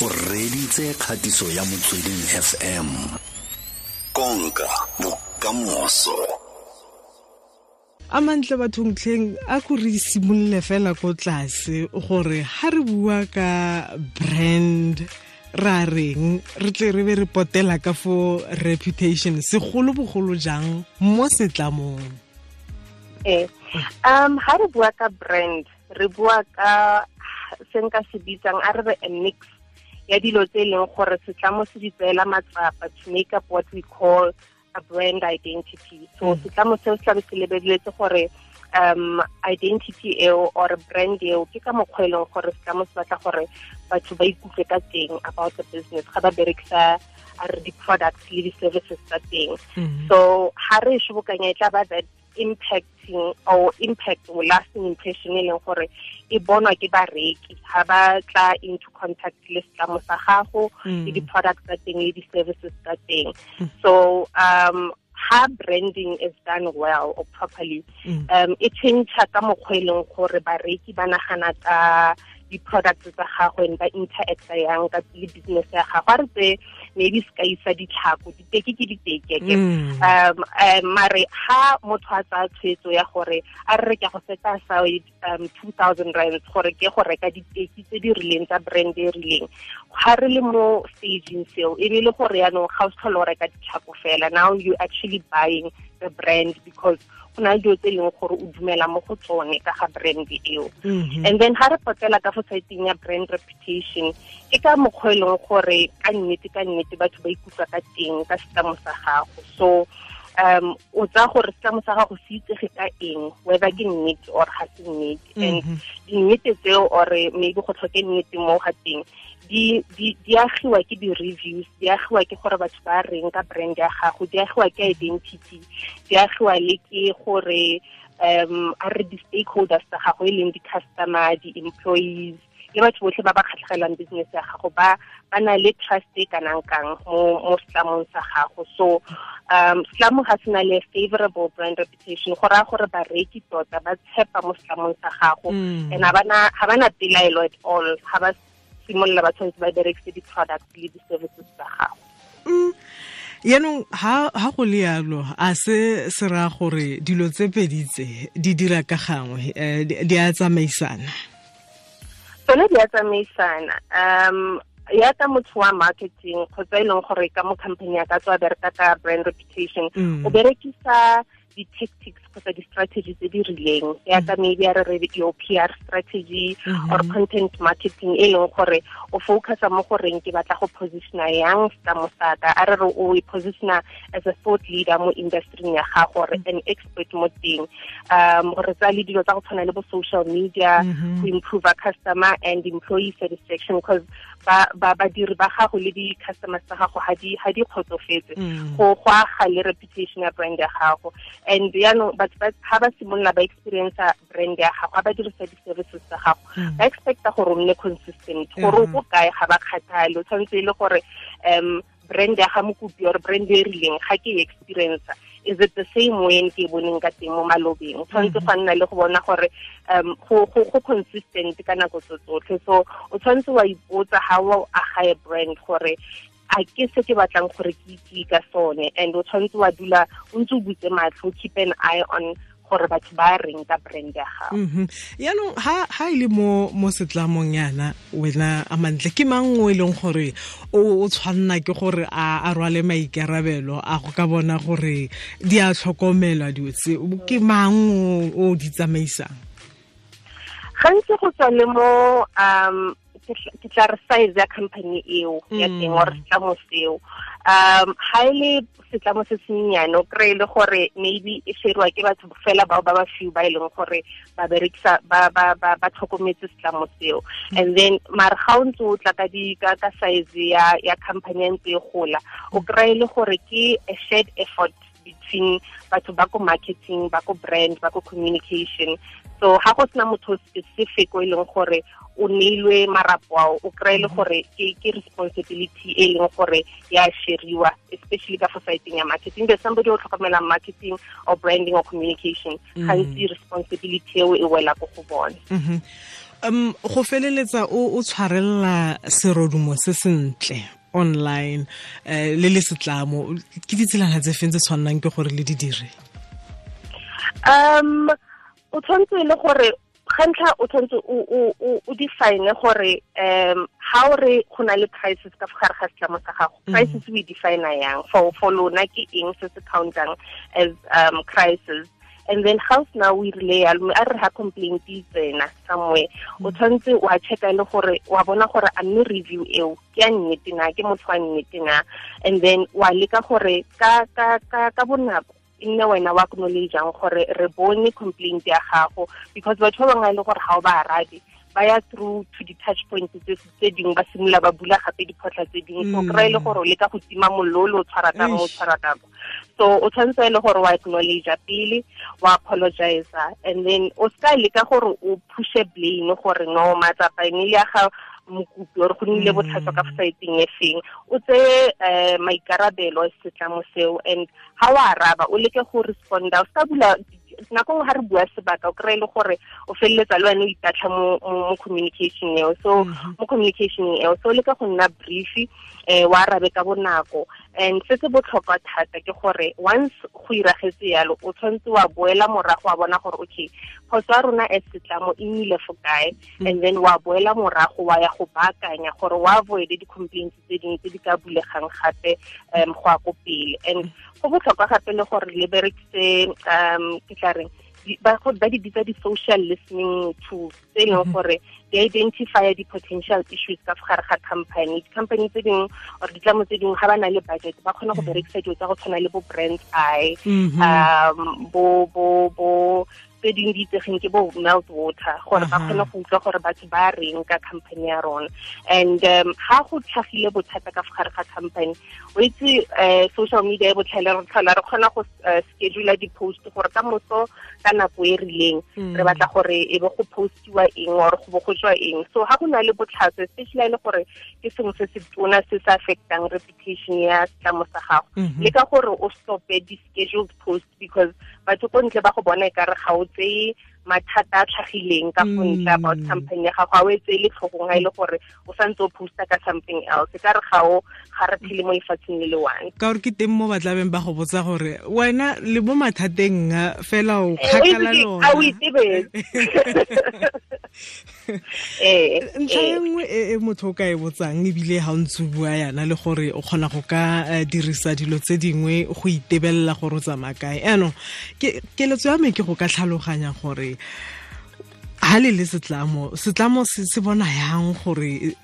o reditse kgatiso ya motsweding fm konka bokamoso. A mantle bathong tlheng a ko re simolole fela ko tlase gore ga re bua ka brand ra reng re tle re be re potela ka fo reputation segolo-bogolo jang mo setlamong? Ee um ga re bua ka brand re bua ka se nka se bitsang a re re a mix ya dilo tse e leng gore setlamo se di tseela matsapa to make up what we call a brand identity so Mm. setlamo seo se tlabe se lebeletse gore um identity eo or brand eo ke ka mokgwa e leng gore setlamo se batla gore batho ba ikutlwe ka teng about the business ga ba berekisa a re di-products le di-services tsa teng Mhm. so ha re e shobokanya e tla ba that impacting or impact or lasting impression e leng gore e bonwa ke bareki ha ba tla into contact le setlamo sa gago le Mm. di-products tsa teng le di-services tsa teng so um ha branding is done well or properly Mm. um e change ka mokgwa e leng gore bareki ba nagana ka di-products tsa and ba interacta yang ka le business ya gago a re tse maybe sekai sa ditlhako diteke ke diteke ke Mm. um um mare ha motho a tsaya tshwetso ya gore a re ke go seta aside um two thousand rands gore ke go reka diteki tse di rileng tsa brand e rileng. Ga re le mo stageng seo e le gore yaanong ga o se tlhole o reka ditlhako fela. Now you actually buying the brand because go na le dilo tse leng gore o dumela mo go tsone ka ga brand eo Mhm. and then ha re potela ka fo saeteng ya brand reputation ke ka mokgwa e leng gore ka nnete ka nnete batho ba ikutlwa ka teng ka setlamo sa gago so um o tsaya gore setlamo sa gago se itsege ka eng whether ke nnete or ga se nnete and Mhm. dinnete tseo or maybe go tlhoke nnete mo ga teng di di di agiwa ke di-reviews di agiwa ke gore batho ba reng ka brand ya gago di agiwa ke identity di agiwa le ke gore um a re di-stakeholders tsa gago e leng di-customer di-employees le batho botlhe ba ba kgatlhegelang business ya gago ba ba na le trust e kanang kang mo mo setlamong sa gago so um setlamo ga se na le favorable brand reputation go raya gore bareki tota ba tshepa mo setlamong sa gago Mm. and bana ha bana pelaelo at all ba simolola ba tshwanetse ba berekise di-products le di-services tsa gago Mm. yaanong ha ha go le yalo a se se raya gore dilo tse pedi tse di dira ka gangwe eh, di a tsamaisana tsone di a tsamaisana um ya ka motho wa marketing kgotsa e leng gore ka mo company ya ka tswa bereka ka brand reputation Mm. o berekisa di-tactics kgotsa di-strategy tse di rileng ya ka maybe a re re your PR strategy Mhm. or content marketing e leng gore o focusa mo goreng ke batla go positiona yang setlamo sa ka a re re o e positiona as a thought leader mo industry ya gago or an expert mo teng um gore tsa le dilo tsa go tshwana le bo social media Mhm. to improve our customer and employee satisfaction because ba ba badiri ba gago le di-customers tsa gago ha di ha di kgotsofetse. Mm. go go aga le reputation ya brand ya gago. And yaanong batho ba ha ba simolola ba experienca brand ya gago ha ba dirisa di-services tsa gago Mm. ba expecta gore o nne consistent. Gore o kae ga ba kgathale o tshwanetse e le gore um brand ya ga mokopi or brand e e rileng ga ke e experienca is it the same way ke boneng ka teng mo malobeng? O tshwanetse go nna le go bona gore um go consistent ka nako tso tsotlhe. So o tshwanetse wa ipotsa ha o aga brand gore a ke se ke batlang gore ke itse ka sone. And o tshwanetse wa dula o ntse o butse matlho keep an eye on gore batho ba reng ka brand ya gago Mhm. yaanong ha e le mo mo setlamong yana wena a mantle ke mang o e leng gore o o tshwanna ke gore a rwale maikarabelo a go ka bona gore di a tlhokomelwa dio tse ke mang o o di tsamaisang gantsi go tswa le mo um ke tla- re size ya company eo ya Mm. teng or setlamo seo um ha e le setlamo se sennyane o kry-e le gore maybe e sheriwa ke batho fela bao ba ba few ba e leng gore ba berekisa ba ba ba ba tlhokometse setlamo seo. And then mare ga o ntse o tla ka di ka ka size ya ya company ya ntse e gola o kry-e le gore ke a shared effort between batho ba ko marketing ba ko brand ba ko communication. So ha go sena motho specific o e leng gore o neilwe marapo ao o kry-e le gore ke responsibility e leng gore ya sheriwa especially ka siteng ya marketing. There's somebody o tlhokomelang marketing or branding or communication Mm. gantsi responsibility eo e wela ko go bone. Mhm. um go feleletsa o tshwarelela serodumo se sentle online um le le setlamo. Ke ditselana tse feng tse tshwannang ke gore le di dire? Um o tshwanetse le gore ga o tshwanetse o define gore um ha o re go na le crisis ka gare ga setlamo sa gago mm. crisis o e define yang? For for lona ke eng se se countang as um crisis and then house now we relay a re ha complaint e tsena somewhere o mm. tshwanetse wa checka le gore wa bona gore a mme review eo ke a nnete na ke motho wa nnete na? And then wa leka gore ka ka ka ka bonako e nne wena wa acknowledgeang gore re bone complaint ya gago because batho ba bangwe le gore ga o ba arabe ba ya through to the touch points tse dingwe ba simolola ba bula gape diphotlha tse dingwe. So kry le gore o leka go tima mollo o le o tshwara ka mo o tshwara kako so o tshwanetse e le gore wa acknowledge pele wa apologize and then o ska leka gore o pushe blame gore no matsapa e ya ga mokopi ore go nnile botlhaswa ka saeteng e feng. O tse um maikarabelo setlamo seo and ga o araba o leke go responda o ska bula nako nngwe ga re bua sebaka o kry le gore o feleletsa le wene o itatlha mo communication eo. So mhm. mo communication eo so o leka go nna brief eh wa arabe ka bonako and se se botlhokwa thata ke gore once go iragetse yalo o tshwanetse wa boela morago wa bona gore okay phoso ya rona as setlamo e nnile fo kae? Mm. and then wa boela morago wa ya go baakanya gore wa avoide di-complaints tse dingwe tse di ka bulegang gape um go ya ko pele. And go botlhokwa gape le gore le berekise um ke tla reng ba di bitsa di-social listening tools tse e leng mhm. gore di identify di-potential issues ka gare ga company di-company tse dingwe or ditlamo tse dingwe ga ba na le budget ba kgona go mhm. berekisa dilo tsa go tshwana le bo brand eye mhm. um bo bo bo tse dingwe di itsegeng ke bo melt water gore ba kgone go utlwa gore batho ba reng ka company ya rona and um ha go tlhagile bothata ka gare ga company o itse um social media e botlhale re tlhola re kgona go uh, schedule di-post gore ka moso ka nako e rileng mm. re batla gore e be go postiwa eng or go bo go tswa eng so ha go na le botlhatso especially le gore ke sengwe se se tona se se affectang reputation ya setlamo sa gago mm-hmm. le ka gore o stope di-scheduled post because batho ko ntle ba go bona e kare ga o tseye mathata a tlhagileng ka go ntle about mm. campaign ya gago ga o etse le tlhogong ga e le gore o santse o posta ka something else e ka re ga o phele mo lefatsheng le le one ka gore ke teng mo batlabeng ba go botsa gore wena le mo mathateng fela o eh, kgakala lona eh, ntlha e nngwe e, motho o ka e botsang ebile ga o ntse bua yana le gore o kgona go ka eh, dirisa dilo tse dingwe go itebelela gore o tsamaya kae. Anong keletso ya me ke go ka tlhaloganya gore ha le le setlamo setlamo se bona yang gore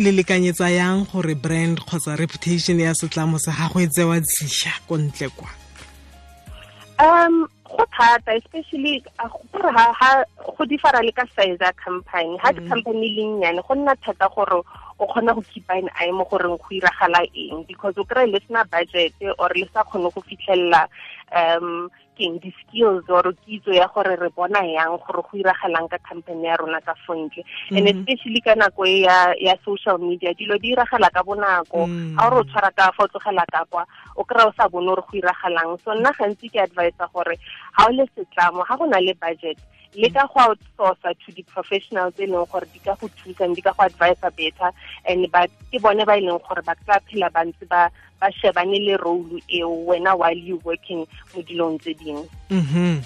le lekanyetsa yang gore brand kgotsa reputation ya setlamo se ga go e tsewa tsia ko ntle kwa? Um go thata especially gore ha go differa le ka size ya company ha di company le nnyane go nna thata gore o kgona go keep an eye mo goreng go iragala eng because o kry le sena budget or le sa kgone go fitlhelela um keng di-skills or kitso ya gore re bona yang gore go iragalang ka company ya rona ka fontle and mm-hmm. especially ka nako e ya ya social media dilo di iragala ka bonako. Mm. ga o re o tshwara ka fa o tlogela ka kwa o kry-a o sa bone gore go iragalang. So nna gantsi ke advisa gore ga o le setlamo ga go na le budget le ka go outsourca to di-professionals tse e leng gore di ka go thusang di ka go advisa better. And ke bone ba e leng gore ba tla phela ba ntse ba ba shebane le role eo wena while you working mo dilong tse dingwe mhm.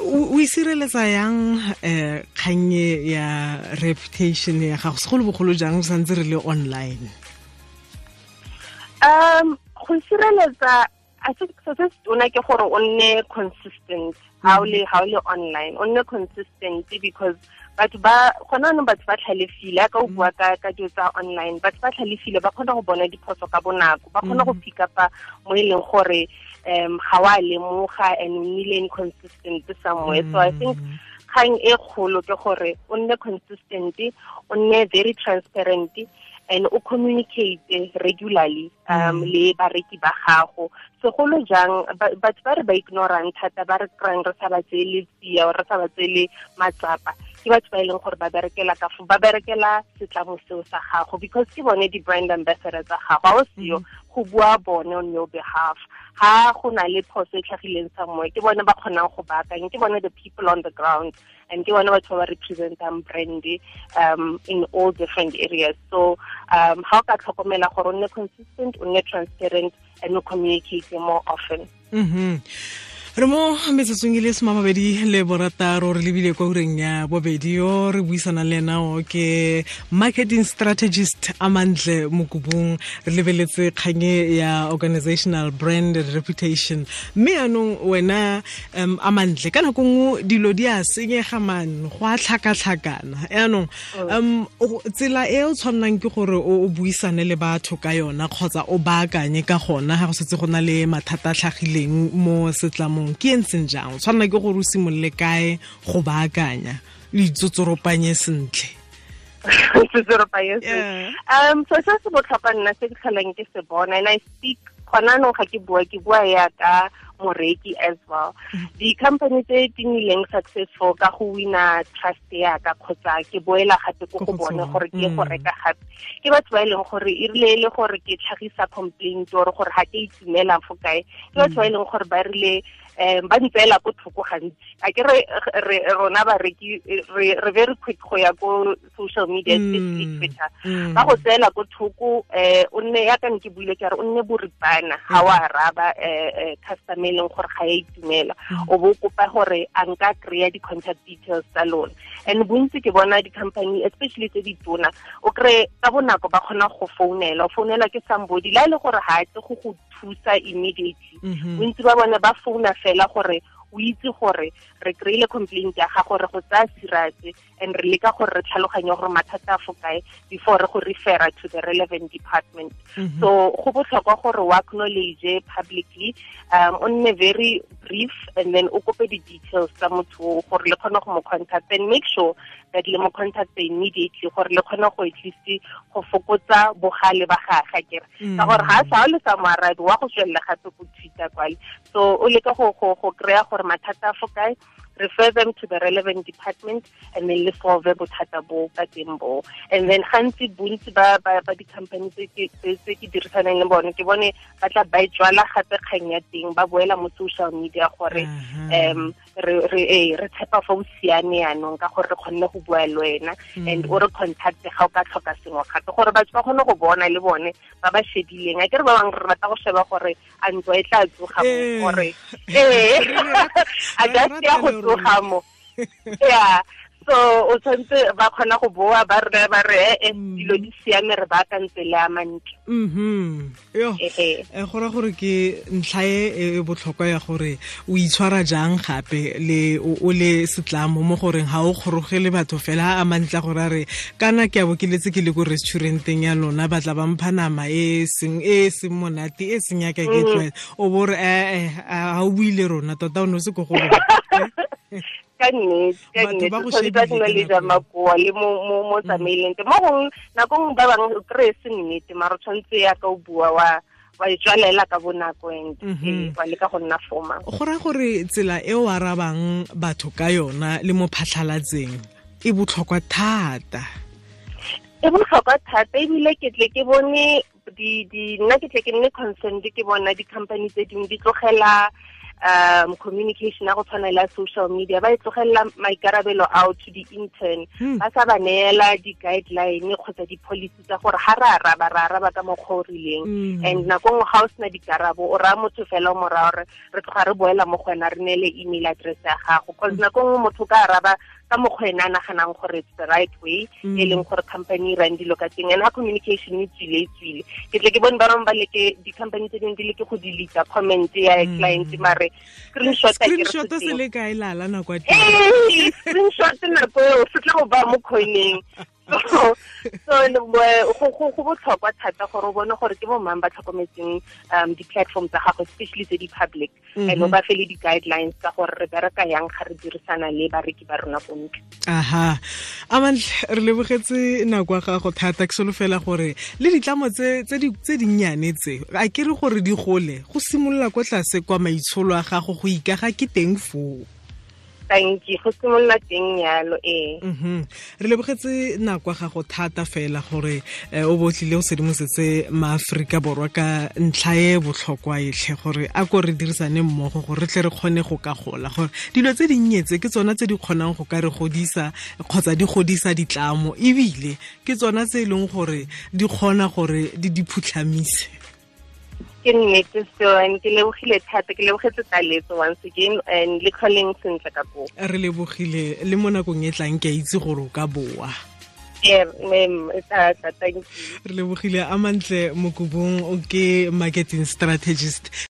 O isireletsa yang um kgannye ya reputation ya gago? Segolo bogolo jang o santse re le online? Um go sireletsa a se se tona ke gore o nne consistent. Ha o le ha o le online o nne consistent because batho ba gona no batho ba tlhalefile ka o bua ka ka dio tsa online batho ba tlhalefile ba kgona go bona diphoso ka bonako ba kgona go pick up mo e leng gore um ga wa lemoga and o nnile inconsistent somewhere. So i think kgang e kgolo ke gore o nne consistent o nne very transparent and o communicate regularly um mm. le bareki ba gago. Segolo jang batho ba re ba ignorant thata ba re kry re sa ba tsele tsia re sa ba tsele matsapa ke batho ba e leng gore ba berekela ka ba berekela setlamo seo sa gago because ke bone di-brand ambassador tsa gago ga o seo go bua bone on your behalf. Ha go na le phoso e tlhagileng ke bone ba kgonang go ke bone the people on the ground and ke bone batho ba ba representang brand um in all different areas. So um ha o ka tlhokomela gore o nne consistent o nne transparent and o communicate more often. Mm -hmm. Re mo metsotsong e le somamabedi le borataro re lebile kwa ureng ya bobedi yo re buisana le enao ke marketing strategist a mantle mokubong re lebeletse kganye ya organizational brand and reputation. Mme yaanong wena um a mantle ka nako nngwe dilo di a senyega man go a tlhakatlhakana. Yaanong um tsela e o tshwannang ke gore o buisane le batho ka yona kgotsa o baakanye ka gona ga go setse go na le mathata tlhagileng mo setlamong jaanong ke entseng jang o tshwanela ke gore o simolole kae go baakanya? Le itsotsoropanye sentle. Um so se se botlhokwa nna se ke tlholang ke se bona and i speak gona nong ga ke bua ke bua moreki as well. Di-company tse di nnileng successful ka go wina trust yaka kgotsa ke boela gape ko go bone gore ke go reka gape. Ke batho ba e leng gore e rile e le gore ke tlhagisa complaint ore gore ga ke itumela fo kae. Ke batho ba e leng gore ba rile um ba ntseela ko thoko gantsi. A ke re rona bareki re very quick go ya ko social media especially twitter. ba go tseela ko thoko um o nne ya ka ke buile ke re o nne boripana ga o araba um customer e leng gore ga ya itumela. O bo kopa gore a nka kry-a di-contact details tsa lona. And bontsi ke bona di-company especially tse di tona o kry ka bonako ba kgona go founela. O founela ke somebody la e le gore ga a tle go go thusa immediately. Mm-hmm. Bontsi ba bone ba founa fela gore o itse gore re kry-ile complaint ya gago re go tsaya and re leka gore re tlhaloganye gore mathata a fo kae before re go refera to the relevant department. So go botlhokwa gore o acknowledge publicly um o nne very brief and then o kope di-details tsa motho gore le kgone go mo contact and make sure that le mo contact immediately gore le kgone go at least go fokotsa bogale ba gage. Kere ka gore ga sa o le sa moarabi wa go tswelela gape go kwale. So o leka go kry-a gore mathata a fo kae? Refer them to the relevant department and then le solve bothata bo ka teng bo and then gantsi bontsi ba ba ba di-company tse ke dirisanang le bone ke bone ba tla ba e tswala gape kgang ya teng ba boela mo social media gore um re re eh re tshepa fa o siane yaanong ka gore re kgonne go bua le wena and o re contact ga o ka tlhoka sengwe gape gore batho ba kgone go bona le bone ba ba shedileng. A ke re ba bangwe re rata go sheba gore a ntlo e tla tsoga gore ee a just ya go tsoga mo. Yeah so o tshwanetse ba kgona go boa ba re ba re e dilo di siame re ba ka ntse le a mantle. Mhm yo e ra gore ke ntlha e botlhokwa ya gore o itshwara jang gape le o le setlamo mo goreng ga o kgorogele batho fela a mantla gore a re kana ke a bo ke le ko restauranteng ya lona ba tla ba mpha nama e seng e seng monate e seng yaka ke tlwaela o bo re eh a o buile rona tota o ne o se ko go ka nnete ka nnete tshwanetse ba acknowledge makoa le mo tsamaileng te mo gong nako ngwe ba bangwe o kry-e se nnete mara tshwanetse yaka o bua wa wa e tswalela ka bonako and wa leka go nna formal go raya gore tsela e o arabang batho ka yona le mo phatlhalatseng e botlhokwa thata. E botlhokwa thata ebile ke tle ke bone di di nna ke tle ke nne concerned ke bona di-company tse dingwe di tlogela um communication ya go tshwana la social media ba e tlogelela maikarabelo ao to di-intern hmm. ba sa ba neela di-guideline kgotsa di-policy tsa gore ga re araba re araba ka mokgwa o rileng. Hmm. And nako nngwe ga o sena dikarabo o raya motho fela o moraya gore re tloga re boela mo go wena re neele email address ya gago. Cause hmm. nako nngwe motho ka araba ka mokgwa ene a naganang gore it's the right way e leng gore company e rang dilo ka teng. And ha communication e tswile e tswile. Ke tle ke bone ba bangwe ba leke di-company tse dingwe di leke go deleta comment ya client mare screenshot screenshot se le kae lala nako ee screenshot nako eo se tla go ba mo coineng so go botlhokwa thata gore o bone gore ke bo mang ba tlhokometseng um di-platform tsa gago especially tse di-public and o ba fe le di-guidelines tsa gore re bereka yang ga re dirisana le bareki ba rona bontle. Aha. Amantle re lebogetse nako ya gago thata ke solofela gore le ditlamo tse dinnyane tse a ke re gore di gole go simolola ko tlase kwa maitsholo a gago go ikaga ke teng foo tanki go simolola teng yalo ee re lebogetse nakwa ga go thata fela gore eh, o botlile o sedimosetse maaforika borwa ka ntlha e botlhokwa etlhe gore a ko re dirisane mmogo gore re tle re kgone go ka gola. Gore dilo tse dinnyetse ke tsona tse di kgonang go ka re godisa kgotsa di godisa ditlamo. Ebile ke tsona tse e leng gore di kgona gore di di phutlhamise ke nnete so and ke lebogile thata ke lebogetse taletso once again and le calling sentle ka po re lebogile le mo nakong e tlang ke a itse gore o ka boa. You. Re lebogile a mantle mokobong o ke marketing strategist